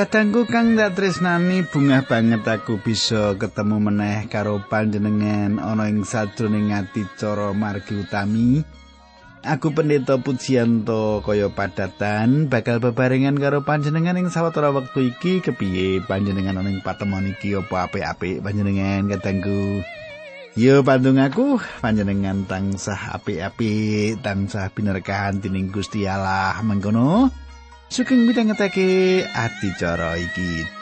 Kadangku kang tak tresnani bungah banget aku bisa ketemu meneh karo panjenengan ana ing sajroning ati cara margi utami. Aku pendeta Pujianto kaya padatan bakal bebarengan karo panjenengan ing sawetara wektu iki kepiye panjenengan ana ing patemon iki apa apik-apik panjenengan kadangku. Yo pandung aku panjenengan tansah apik-apik tansah binerkahan dening Gusti Allah mengkono. Sugeng midhangetake adicara iki.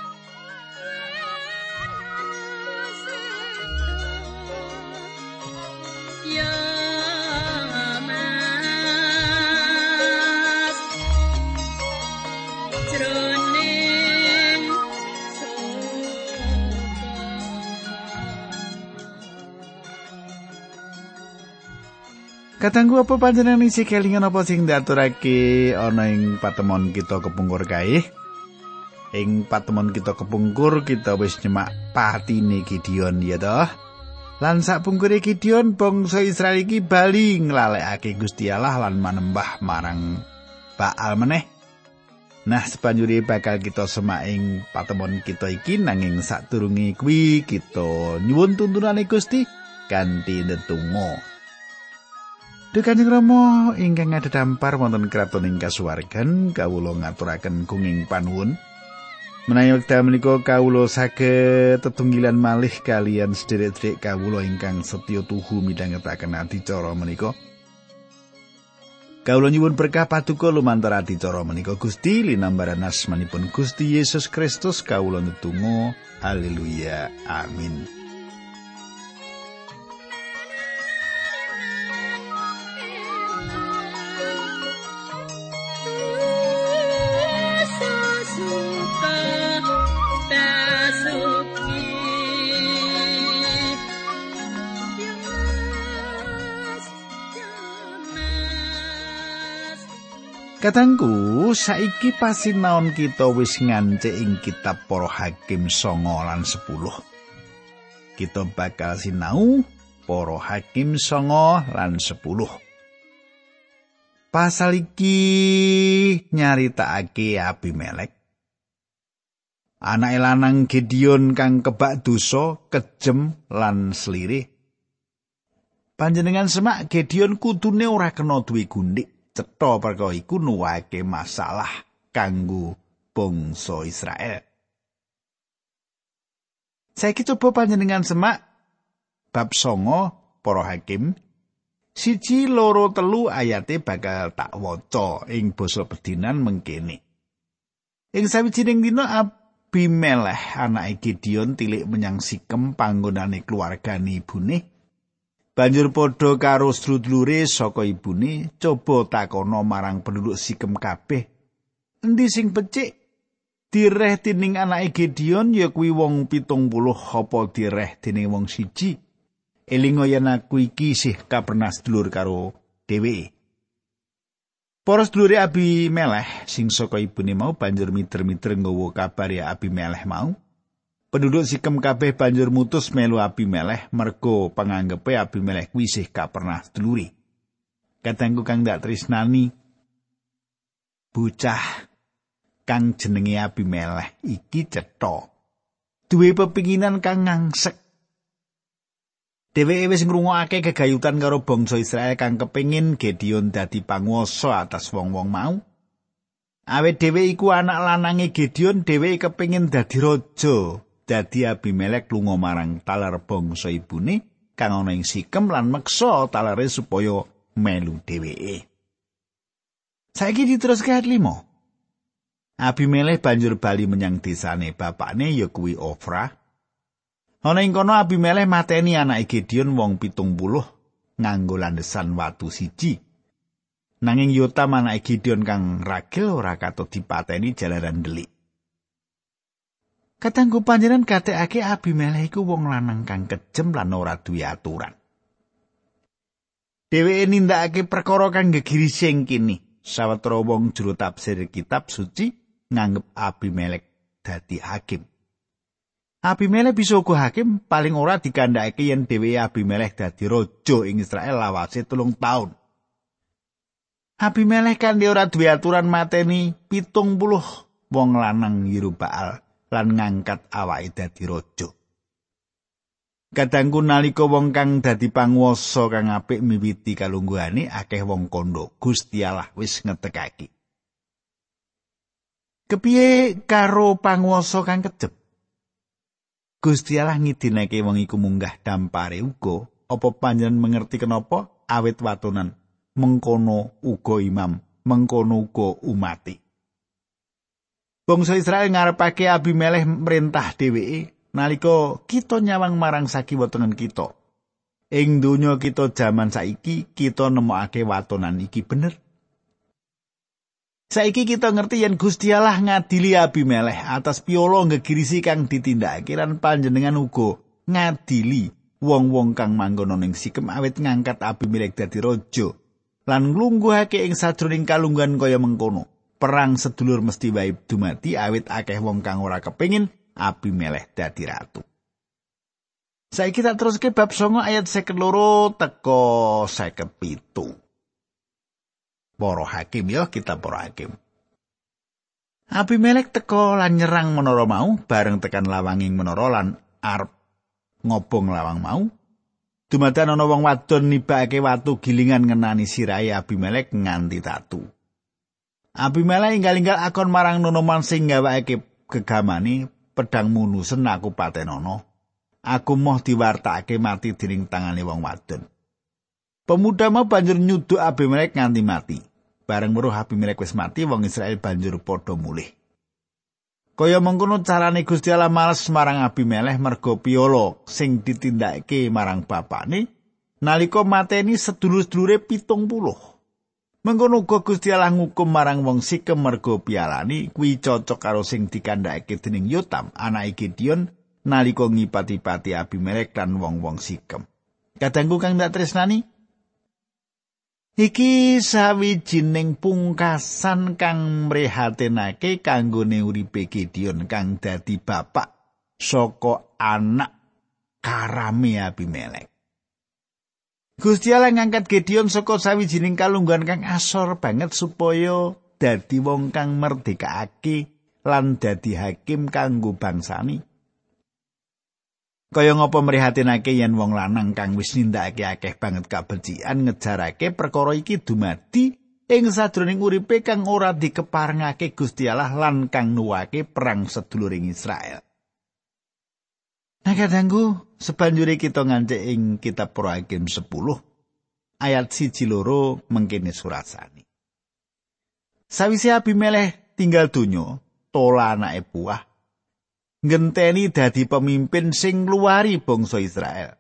Katanggu apa panjenengan isi kelingan apa sing diaturake ana ing patemon kita kepungkur kae? Ing patemon kita kepungkur kita wis nyemak patine Gideon ya toh. Lan sak pungkure Gideon bangsa Israel iki bali nglalekake Gusti Allah lan manembah marang Baal meneh. Nah, sepanjuri bakal kita semak ing patemon kita iki nanging sadurunge kuwi kita nyuwun tuntunane Gusti kanthi ndedonga. Duh Kanjeng Rama ingkang dampar wonten kraton ing kasuwargan kawula ngaturaken gunging panuwun. Menawi wekdal menika kawula saged tetunggilan malih kalian sedherek-sedherek kawula ingkang setya tuhu midhangetaken adicara menika. Kawula nyuwun berkah paduka lumantar adicara menika Gusti linambaran asmanipun Gusti Yesus Kristus kawula netunggal haleluya amin Katangku, saiki pasinaon kita wis ngancik ing kitab para hakim songo lan sepuluh. Kita bakal sinau para hakim songo lan sepuluh. Pasal iki nyaritakake Abimelek. Anak lanang Gideon kang kebak dosa, kejem lan slirih. Panjenengan semak Gideon kudune ora kena duwe gundik. Cetha perkara iku nuwake masalah kanggo bangsa Israel. Saiki coba panjenengan semak bab songo para hakim siji loro telu ayate bakal tak waca ing basa pedinan mengkene. Ing sawijining dina Abimelech anake Gideon tilik menyang Sikem panggonane keluargane ibune. Banjur padha karo strudlure saka ibune coba takono marang penduduk Sikem kabeh. Endi sing becik? Direh tining anake Gideon ya kuwi wong 70 apa direh dening wong siji. Elingo yen aku iki isih kapernas dulur karo dheweke. Para sedulure Abi Meleh sing saka ibune mau banjur miter-miter nggawa kabar ya Abi Meleh mau. Penduduk Sikem kabeh banjur mutus melu Abimeleh mergo panganggepe Abimeleh kuwi sih gak pernah duluri. Katangku kang dak tresnani bocah kang jenenge Abimeleh iki cetha. Duwe pepinginan kang ngangsek. Dheweke wis ngrungokake kegayutan karo bangsa Israel kang kepingin Gideon dadi panguwasa atas wong-wong mau. Awet dhewe iku anak lanange Gideon, dheweke kepingin dadi raja dadi Abimelek lunga marang talar bangsa ibune kang ana ing Sikem lan meksa talare supaya melu dheweke. Saiki diteruske ayat 5. Abimelek banjur bali menyang desane bapakne ya kuwi Ofra. Ana ing kono Abimelek mateni anake Gideon wong pitung puluh nganggo landesan watu siji. Nanging Yotam anake Gideon kang ragil ora katut dipateni jalaran delik. Katanggu panjenengan gatekake Abimelek iku wong lanang kang kejem lan ora duwe aturan. Dheweke nindakake perkara kang gegirising kini. Sawetara wong juru tafsir kitab suci nganggep Abimelek dadi hakim. Abimelek bisa uga hakim paling ora dikandhakake yen dheweke Abimelek dadi raja ing Israel lawase telung taun. Abimelek kan ora duwe aturan mateni pitung puluh wong lanang Yerubaal lan ngangkat awake dadi raja. Kadangku nalika wong kang dadi panguwasa kang apik miwiti kalungguhane akeh wong kondo Gusti Allah wis ngetekake. Kepiye karo panguwasa kang kejep? Gusti Allah ngidinake wong iku munggah dampare uga apa panjenengan mengerti kenapa awit watonan mengkono uga imam mengkono uga umati. Bangsa Israel ngarepake Abimeleh merintah dheweke nalika kita nyawang marang sakiwa tengen kita. Ing donya kita jaman saiki kita nemokake watonan iki bener. Saiki kita ngerti yen Gusti Allah ngadili Abimeleh atas piolo ngegirisi kang ditindakake lan panjenengan uga ngadili wong-wong kang manggon ning Sikem awit ngangkat Abimeleh dadi raja lan nglungguhake ing sajroning kalungguhan kaya mengkono. Perang sedulur mesti wae dumati awit akeh wong kang ora kepengin Abimeleh dadi ratu. Saiki tak teruske bab 9 ayat 52 teko 57. Para hakim ya kita para hakim. Abimelek teko lan nyerang menara mau bareng tekan lawanging menara lan arep ngobong lawang mau. Dumadakan ana wong wadon nibake watu gilingan ngenani sirahe Abimelek nganti tatu. Abimelek inggal-inggal akon marang nonoman sing gawake gegamani pedang munusen aku patenono. Aku moh diwartake mati dening tangane wong wadon. Pemuda mau banjur nyuduk Abimelek nganti mati. Bareng weruh Abimelek wis mati, wong Israel banjur padha mulih. Kaya mengkono carane Gusti Allah males marang Abimelek mergo piolo sing ditindakake marang bapane nalika mateni sedulur-sedulure pitung puluh. Mengkono uga Gusti Allah ngukum marang wong Sikem mergo pialani kuwi cocok karo sing dikandhakake dening Yotam anake Gideon nalika ngipati-pati Abimelek lan wong-wong Sikem. Kadangku kang ndak tresnani Iki sawijining pungkasan kang mrehatinake kanggone uripe Gideon kang dadi bapak saka anak karame Abimelek. Gusti Allah ngangkat Gideon saka sawijining kalungguhan kang asor banget supaya dadi wong kang merdekake lan dadi hakim kanggo bangsani. Kaya ngapa mrihatinake yen wong lanang kang wis nindakake akeh banget kabecikan ngejarake perkara iki dumadi ing sadroning uripe kang ora dikeparengake Gusti Allah lan kang nuwake perang seduluring Israel. Nah kadangku sebanjure kita ngancik ing kitab Hakim 10 ayat siji loro mengkene surasane. Sawise Abimeleh tinggal donya, Tola anake buah ngenteni dadi pemimpin sing luari bangsa Israel.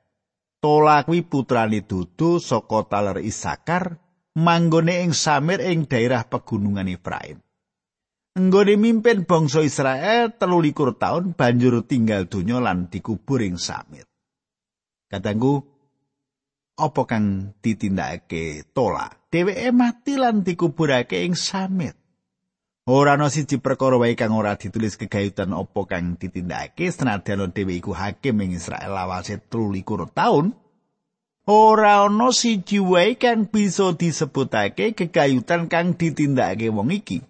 Tola kuwi putrane Dudu saka taler Isakar, manggone ing Samir ing daerah pegunungan Efraim. Nggone mimpin bangsa Israel telu likur taun banjur tinggal donya lan dikubur ing Samir. Katanggu, apa kang ditindakake tola? Dheweke mati lan dikuburake ing Samir. Ora ana siji perkara wae kang ora ditulis kegayutan apa kang ditindakake senadyan dhewe iku hakim ing Israel lawase 13 taun. Ora ana siji wae kang bisa disebutake kegayutan kang ditindakake wong iki.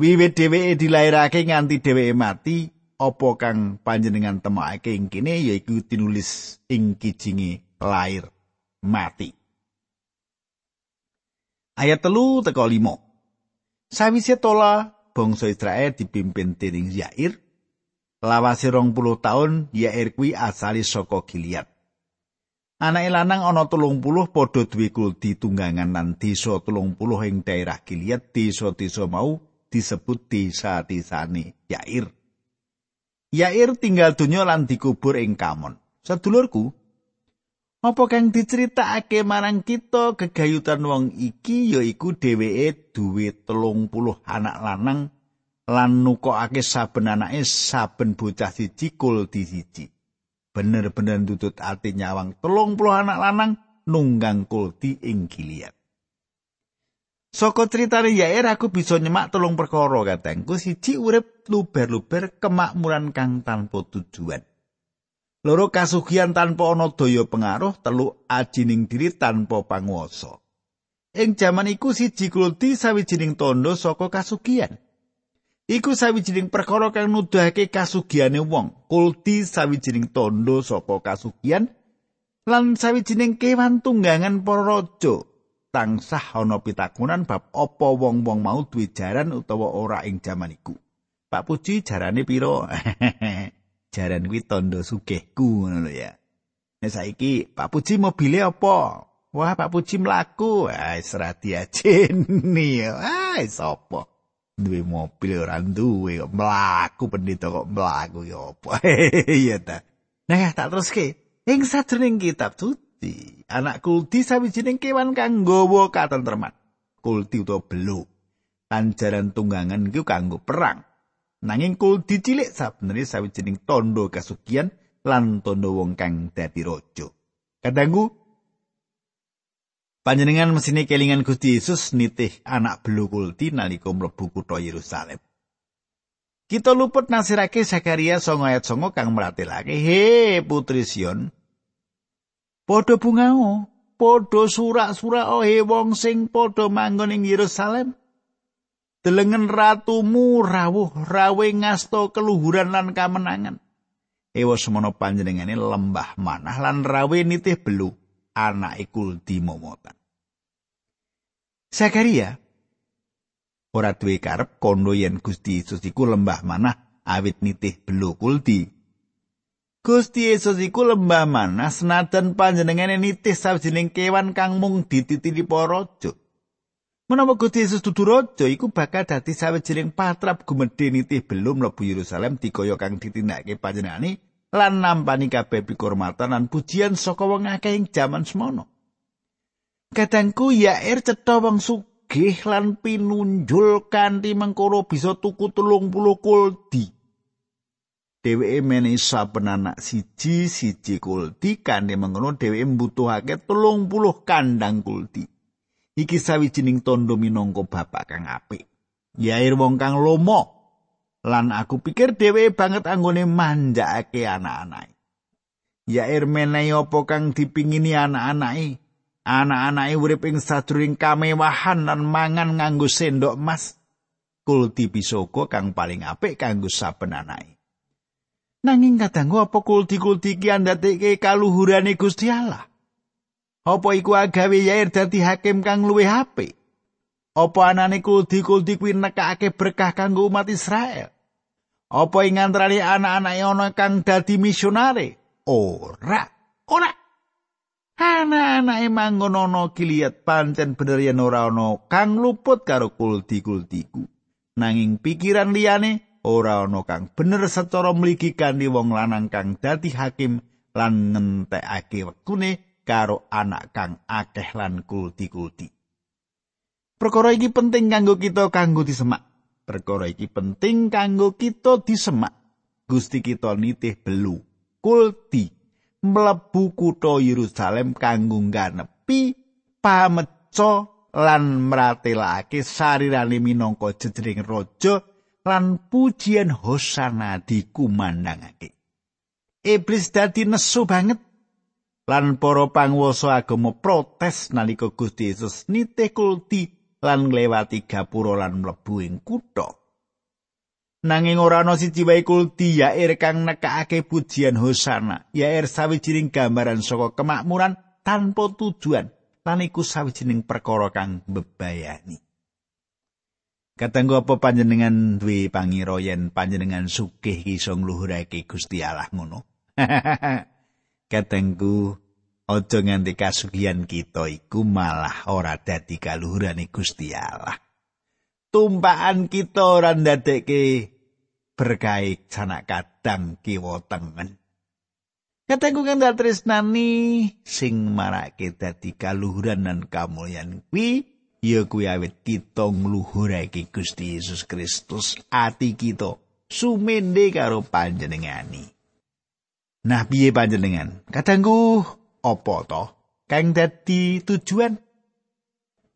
Wiwit dheweke dilairake nganti dheweke mati apa kang panjenengan temokake ing kene yaiku tinulis ing kijinge lair mati. Ayat telu teko limo sawise tola bangsa Israel dipimpin dening Yair. Lawase rong puluh taun Yair kuwi asali saka Gilead. Anake lanang ana telung puluh padha duwe kuldi tunggangan lan desa telung puluh ing daerah Gilead desa-desa mau disebut desa-desane Yair. Yair tinggal donya lan dikubur ing Kamon. Sedulurku, apa kang diceritakake marang kita gegayutan wong iki yaiku dheweke duwe telung puluh anak lanang lan nukokake saben anake saben bocah siji kul di siji. Bener-bener tutut ati nyawang telung puluh anak lanang nunggang kulti ing Gilead. Saka critane Yair aku bisa nyemak telung perkara katengku siji urip luber-luber kemakmuran kang tanpa tujuan. Loro kasugihan tanpa ana daya pengaruh, telu ajining diri tanpa panguwasa. Ing jaman iku siji kulti sawijining tondo saka kasugihan. Iku sawijining perkara kang nuduhake kasugihane wong. Kulti sawijining tondo saka kasugihan lan sawijining kewan tunggangan para raja. Tangsah ana pitakunan bab apa wong-wong mau duwe jaran utawa ora ing jaman iku. Pak Puji jarane piro? jaran kuwi tondo sugihku ngono ya. Nek saiki Pak Puji mobile apa? Wah, Pak Puji mlaku. Ah, serati ajeni. Ah, sapa? duwe mobil ora duwe kok mlaku pendhita kok mlaku ya apa iya ta nah tak teruske ing sajroning kitab suci anak kulti sawijining kewan kang nggawa katentreman. Kulti utawa belu lanjaran tunggangan iku kanggo perang. Nanging kulti cilik sabenere sawijining tondo kasugian lan tondo wong kang dadi raja. Kadangku Panjenengan mesine kelingan Gusti Yesus nitih anak belu kulti nalika mlebu kutha Yerusalem. Kita luput nasirake Zakaria songo ayat songo kang meratelake, he putri Sion, podo bungao, podo surak-surak oh he wong sing podo manggon ing Yerusalem. Delengen ratumu rawuh rawe ngasto keluhuran lan kamenangan. Ewa semono panjenengane lembah manah lan rawe nitih belu. anake kulti momotan. Sakaria ora duwe karep kondo yen Gusti Yesus iku lembah manah awit nitih belu kulti. Gusti Yesus iku lembah manah senajan panjenengane nitih sawijining kewan kang mung dititili para raja. Menawa Gusti Yesus dudu raja iku bakal dadi sawijining patrap gumedhe nitih belum mlebu Yerusalem dikaya kang ditindakake panjenengane lan nampani kabeh pikurmatan lan pujian saka wong akeh ing jaman semono. Kadangku Yair cetha wong sugih lan pinunjul kanthi mengkoro bisa tuku telung puluh kuldi. Dheweke menehi saben anak siji siji kuldi kanthi mengono dheweke mbutuhake telung puluh kandang kuldi. Iki sawijining tondo minangka bapak kang apik. Yair wong kang lomo lan aku pikir dhewe banget anggone manjakake anak-anake. Ya menehi apa kang dipingini anak-anake? Anak-anake urip ing sadurung kamewahan lan mangan nganggo sendok emas. Kulti pisoko kang paling apik kanggo saben anake. Nanging kadangku apa kulti-kulti iki andhateke kaluhurane Gusti Allah? Apa iku agawe Yair dadi hakim kang luwih apik? Apa anane kuldi-kuldi kuwi nekake berkah kanggo umat Israel? Apa ing antarane anak-anake ana kang dadi misionare? Ora, ora. Anak-anake manggon ana kiliat pancen bener yen ora ana kang luput karo kuldi-kuldiku. Nanging pikiran liyane ora ana kang bener secara mligi kanthi wong lanang kang dadi hakim lan ngentekake wektune karo anak kang akeh lan kuldi-kuldi. Perkara iki penting kanggo kita kanggo disemak. Perkara iki penting kanggo kita disemak. Gusti kita nitih belu, kulti, mlebu kutha Yerusalem kanggo nganepi pameco lan mratelake sarirane minangka jejering raja lan pujian hosana dikumandangake. Iblis dadi nesu banget lan para panguwasa agama protes nalika Gusti Yesus nitih kulti lan nglewati gapura lan mlebu ing kutha. Nanging ora ana siji wae kulti yair kang nekake pujian hosana. Yair sawijining gambaran saka kemakmuran tanpa tujuan lan iku sawijining perkara kang bebayani. Katenggo apa panjenengan duwe pangira yen panjenengan sugih iso ngluhurake Gusti Allah ngono? Katengku Aja nganti kasugihan kita iku malah ora dadi kaluhurane Gusti Allah. Tumpakan kita ora ndadekke berkahi sanak kadang kiwa tengen. Katengku kang tresnani sing marake dadi kaluhuran lan kamulyan kuwi ya kuwi awit kita ngluhurake Gusti Yesus Kristus ati kita sumende karo panjenengani. Nah piye panjenengan? Kadangku apa to? Kang dadi tujuan?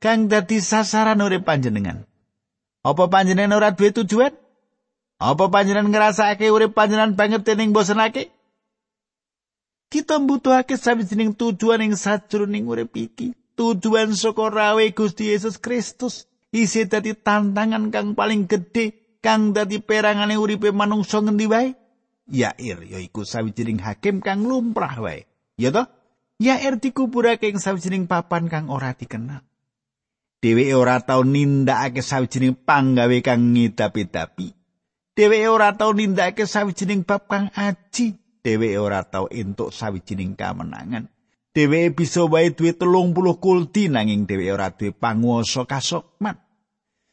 Kang dadi sasaran urip panjenengan? Apa panjenengan ora duwe tujuan? Apa panjenengan ngrasake urip panjenengan banget dening bosenake kita mbutuhake sawijining tujuan ing sajroning urip iki tujuan saka rawe Gusti Yesus Kristus isi dadi tantangan kang paling gedhe kang dadi perangane uripe manungsa ngendi wae? Yair yaiku sawijining hakim kang lumrah wae. Ya toh? Yair dikuburake ing sawijining papan kang ora dikenal. Dheweke ora tau nindakake sawijining panggawe kang ngidapi-dapi. Dheweke ora tau nindakake sawijining bab kang aji. Dheweke ora tau entuk sawijining kamenangan. Dheweke bisa wae duwe 30 kulti nanging dheweke ora duwe panguwasa kasokman.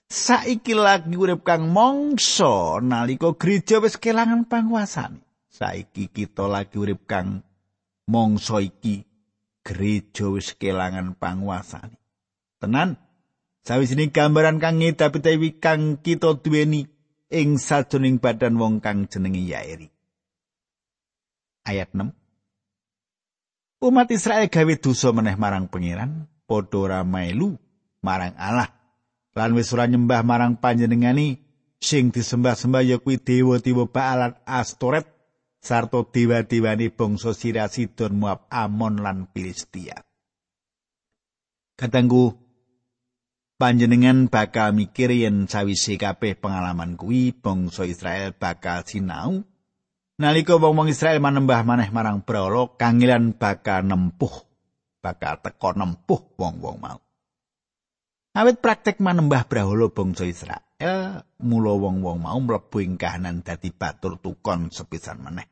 Saiki lagi urip kang mongso nalika gereja wis kelangan panguasane. Saiki kita lagi urip kang mongso iki gereja wis kelangan panguasane. Tenan, sawijining gambaran kang ngedapi kang kita duweni ing sajroning badan wong kang jenenge Yairi. Ayat 6 Umat Israel gawe dosa meneh marang pangeran, padha ora melu marang Allah. Lan wis ora nyembah marang panjenengani sing disembah-sembah ya kuwi dewa-dewa Baalat Astoret sarta dewa-dewani bangsa Siria Sidon Moab Amon lan Filistia. Katanggu panjenengan bakal mikir yen sawise kabeh pengalaman kuwi bangsa Israel bakal sinau nalika wong-wong Israel manembah maneh marang Brahala kangilan bakal nempuh bakal teko nempuh wong-wong mau. Awit praktek manembah brahala bangsa Israel mula wong-wong mau mlebu ing kahanan dadi batur tukon sepisan maneh.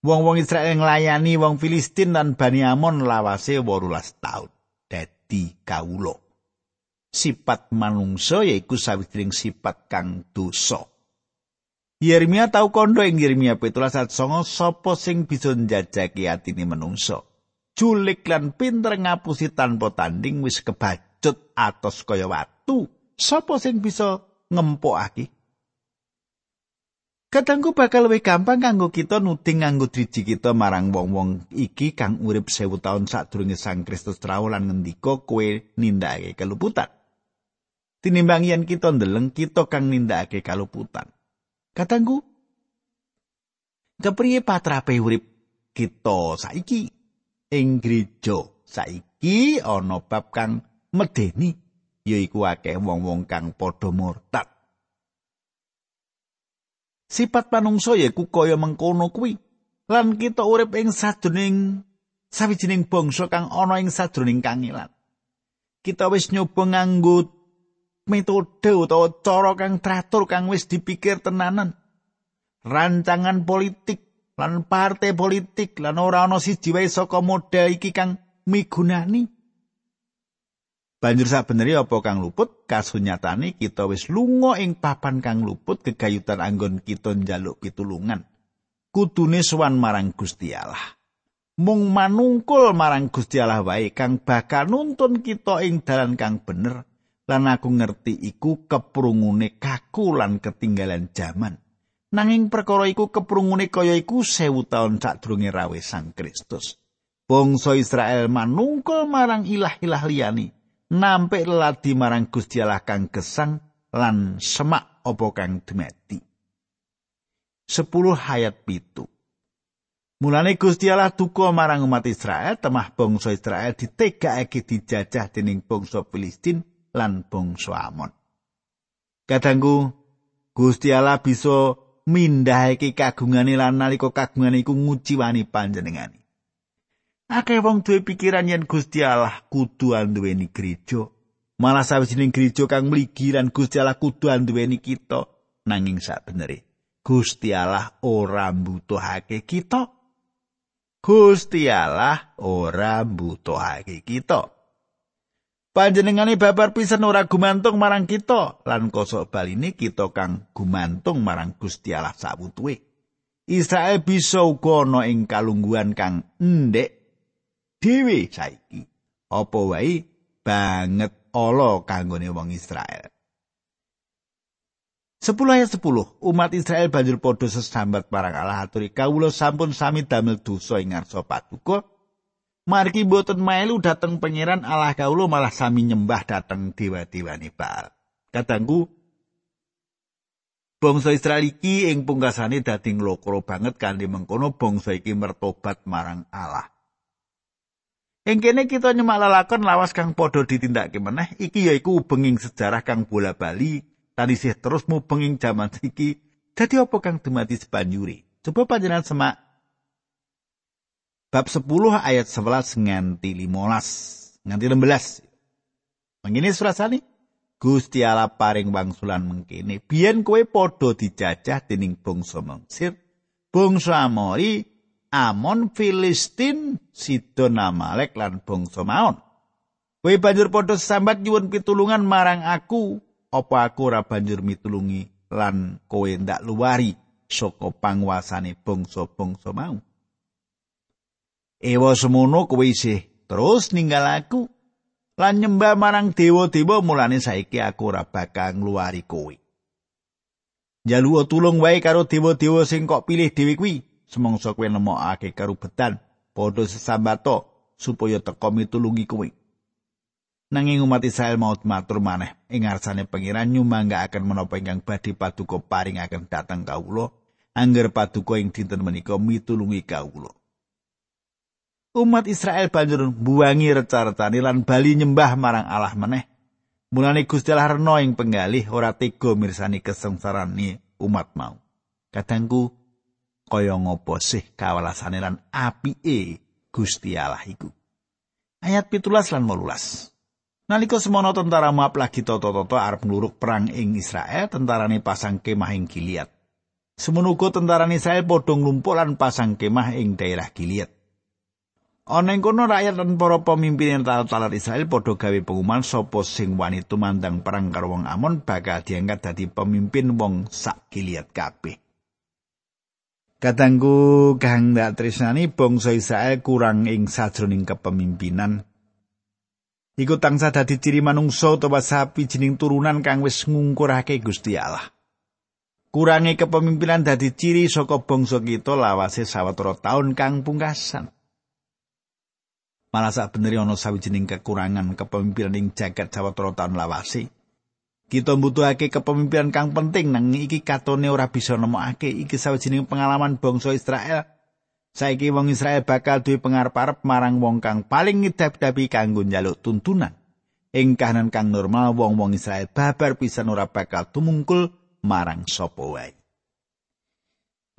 Wong-wong Israel nglayani wong Filistin lan Bani Amon lawase 18 taun dadi kawula. Sipat manungsa yaiku sawijining sipat kang dosa. Yeremia tau kondo ing Yeremia 17 songo sapa sing bisa njajaki atine manungsa. Julik lan pinter ngapusi tanpa tanding wis kebacut atos kaya watu. Sapa sing bisa ngempokake? Kadangku bakal luwih gampang kanggo kita nuting nganggo driji kita marang wong-wong iki kang urip sewu taun sadurunge Sang Kristus rawuh lan ngendika kowe nindakake keluputan. tinimbang yen kita ndeleng kita kang nindakake kaluputan. Katanggu, kepriye patrape urip kita saiki ing gereja saiki ana bab kang medeni yaiku akeh wong-wong kang padha murtad. Sipat panungsa yaiku kaya mengkono kuwi lan kita urip ing sajroning sawijining bangsa kang ana ing sajroning kangilan. Kita wis nyoba nganggo metode utawa cara kang teratur kang wis dipikir tenanan. Rancangan politik lan partai politik lan ora ana siji wae saka model iki kang migunani. Banjur sabeneri apa kang luput kasunyatane kita wis lunga ing papan kang luput kegayutan anggon kita njaluk pitulungan. Kudune sowan marang Gusti Allah. Mung manungkul marang Gusti Allah wae kang bakal nuntun kita ing dalan kang bener lan aku ngerti iku keprungune kaku lan ketinggalan jaman. Nanging perkara iku keprungune kaya iku sewu taun sadurunge rawe Sang Kristus. Bangsa Israel manungkul marang ilah-ilah liyani, nampik ladi marang Gusti Allah kang gesang lan semak apa kang dumati. 10 ayat pitu. Mulane Gusti Allah duka marang umat Israel, temah bangsa Israel ditegakake dijajah dening bangsa Filistin lan bangsa Amon. Kadangku Gusti Allah bisa mindhahake kagungane lan nalika kagungane iku nguciwani panjenengane. Akeh wong duwe pikiran yen Gusti Allah kudu anduweni gereja. Malah sawijining gereja kang mligi lan Gusti Allah kudu anduweni kita nanging sabenere Gusti Allah ora mbutuhake kita. Gusti Allah ora mbutuhake kita. Panjenengane babar pisan ora gumantung marang kita lan kosok baline kita kang gumantung marang Gusti Allah sawutuwe. Israel bisa uga ana ing kalungguhan kang endek dhewe saiki. Apa wae banget ala kanggone wong Israel. 10 ayat 10 umat Israel banjur padha sesambat marang Allah aturi kawula sampun sami damel dosa ing ngarsa paduka Margi boten melu dateng pangeran Allah kaulo malah sami nyembah dateng dewa-dewani Baal. Katangku bangsa Israel iki ing pungkasane dadi nglokro banget kanthi mengkono bangsa iki mertobat marang Allah. Ing kene kita nyemak lalakon lawas kang padha ditindakake meneh iki yaiku benging sejarah kang bola bali lan isih terus mubeng ing jaman iki dadi apa kang dumadi sebanjuri coba panjenengan semak bab 10 ayat 11 nganti 15 nganti 16 mengini surasane Gusti Allah paring wangsulan mengkene biyen kowe padha dijajah dening bangsa Mesir. Bangsa Amori Amon Filistin Sidon Amalek lan bangsa Maon. Kowe banjur padha sambat nyuwun pitulungan marang aku. Apa aku ora banjur mitulungi lan kowe ndak luwari saka panguasane bangsa-bangsa mau Ewa semono kowe isih terus ninggal aku lan nyembah marang dewa-dewa mulane saiki aku ora bakal ngluwari kowe. Jaluwa tulung wae karo dewa-dewa sing kok pilih dhewe kuwi, semangsa kowe nemokake karubetan padha sesambato supaya teka mitulungi kowe. Nanging umat Israel mau matur maneh ing ngarsane pangeran nyumangga akan menapa ingkang badhe paduka paring akan dateng kawula angger paduka ing dinten menika mitulungi kawula. Umat Israel banjur buangi reca-recane lan bali nyembah marang Allah meneh. Mulane Gusti Allah rena ing penggalih ora tega mirsani kesengsarane umat mau. Kadangku kaya ngopo sih kawalasane lan apike Gusti Allah iku. Ayat pitulas lan molulas. Nalika semono tentara Moab lagi toto-toto arep ngluruk perang ing Israel, tentarane pasang kemah ing Gilead. Semono uga tentara Israel padha nglumpuk lan pasang kemah ing daerah Gilead. Ana ing kono rakyat lan para pemimpin talat-talat Israel padha gawe pengumuman sapa sing wani tumandang perang karo wong Amon bakal diangkat dadi pemimpin wong sak Gilead kabeh. Katanggu kang dak tresnani bangsa Israel kurang ing sajroning kepemimpinan. Iku tangsa dadi ciri manungsa utawa sapi jining turunan kang wis ngungkurake Gusti Allah. Kurange kepemimpinan dadi ciri saka bangsa kita lawase sawetara taun kang pungkasan. Malah sak beneri ana sawijining kekurangan kepemimpinan ing jagat sawetara taun lawase. Kita mbutuhake kepemimpinan kang penting nang iki katone ora bisa nemokake iki sawijining pengalaman bangsa Israel. Saiki wong Israel bakal duwe pengarep-arep marang wong kang paling ngidap-dapi kanggo njaluk tuntunan. Ing kahanan kang normal wong-wong Israel babar pisan ora bakal tumungkul marang sapa wae.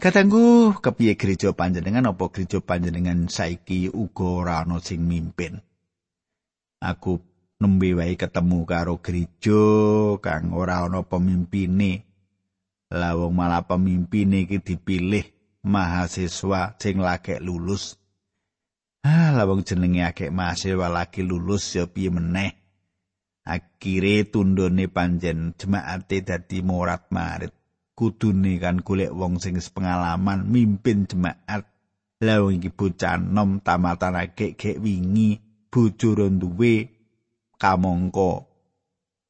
Katanggu kepiye gereja panjenengan apa gereja panjenengan saiki uga ora ana sing mimpin. Aku nembe wae ketemu karo gereja kang ora ana pemimpine. Lah wong malah pemimpine iki dipilih mahasiswa sing lagi lulus. Ah, lah wong jenenge akeh mahasiswa lagi lulus ya piye meneh. Akhire tundone panjen jemaate dadi morat marit. Kudune kan golek wong sing pengalaman mimpin jemaat lha iki bocah nom tamatan gek wingi bojo duwe kamangka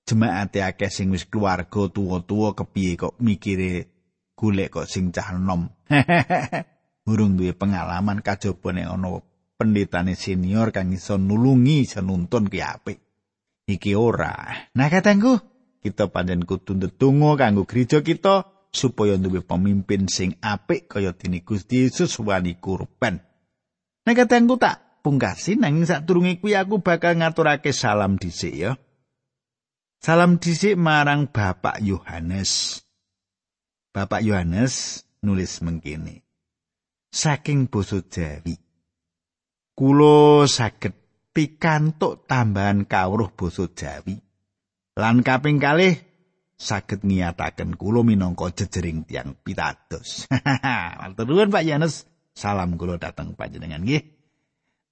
jemaat akeh sing wis keluarga tuwa-tuwa kepiye kok mikire golek kok sing cah nom. Burung duwe pengalaman kajaba nek ana pendetane senior kang iso nulungi iso nuntun ki apik. Iki ora. Nah katangku kita pancen kudu ndedonga kanggo gereja kita supaya duwe pemimpin sing apik kaya dene Gusti Yesus wani kurban. Nek katengku tak pungkasi nanging sadurunge kuwi aku bakal ngaturake salam dhisik ya. Salam dhisik marang Bapak Yohanes. Bapak Yohanes nulis mengkini. Saking basa Jawi. Kulo saged pikantuk tambahan kawruh basa Jawi. Lan kaping kalih saged ngiyataken kula minangka jejering tiang pitados. Matur nuwun Pak Yanus. Salam kula dateng panjenengan nggih.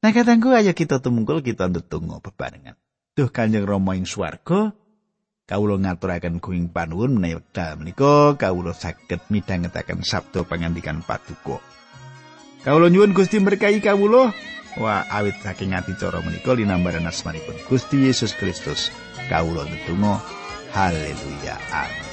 Nah katangku ayo kita tumungkul kita ndedonga bebarengan. Duh Kanjeng Rama ing swarga, kawula ngaturaken kuing panuwun menawi wekdal menika kawula saged midhangetaken sabda pangandikan paduka. Kawula nyuwun Gusti berkahi kawula. Wah, awit saking ati cara menika linambaran asmanipun Gusti Yesus Kristus. Kawula ndedonga Aleluya. Amén.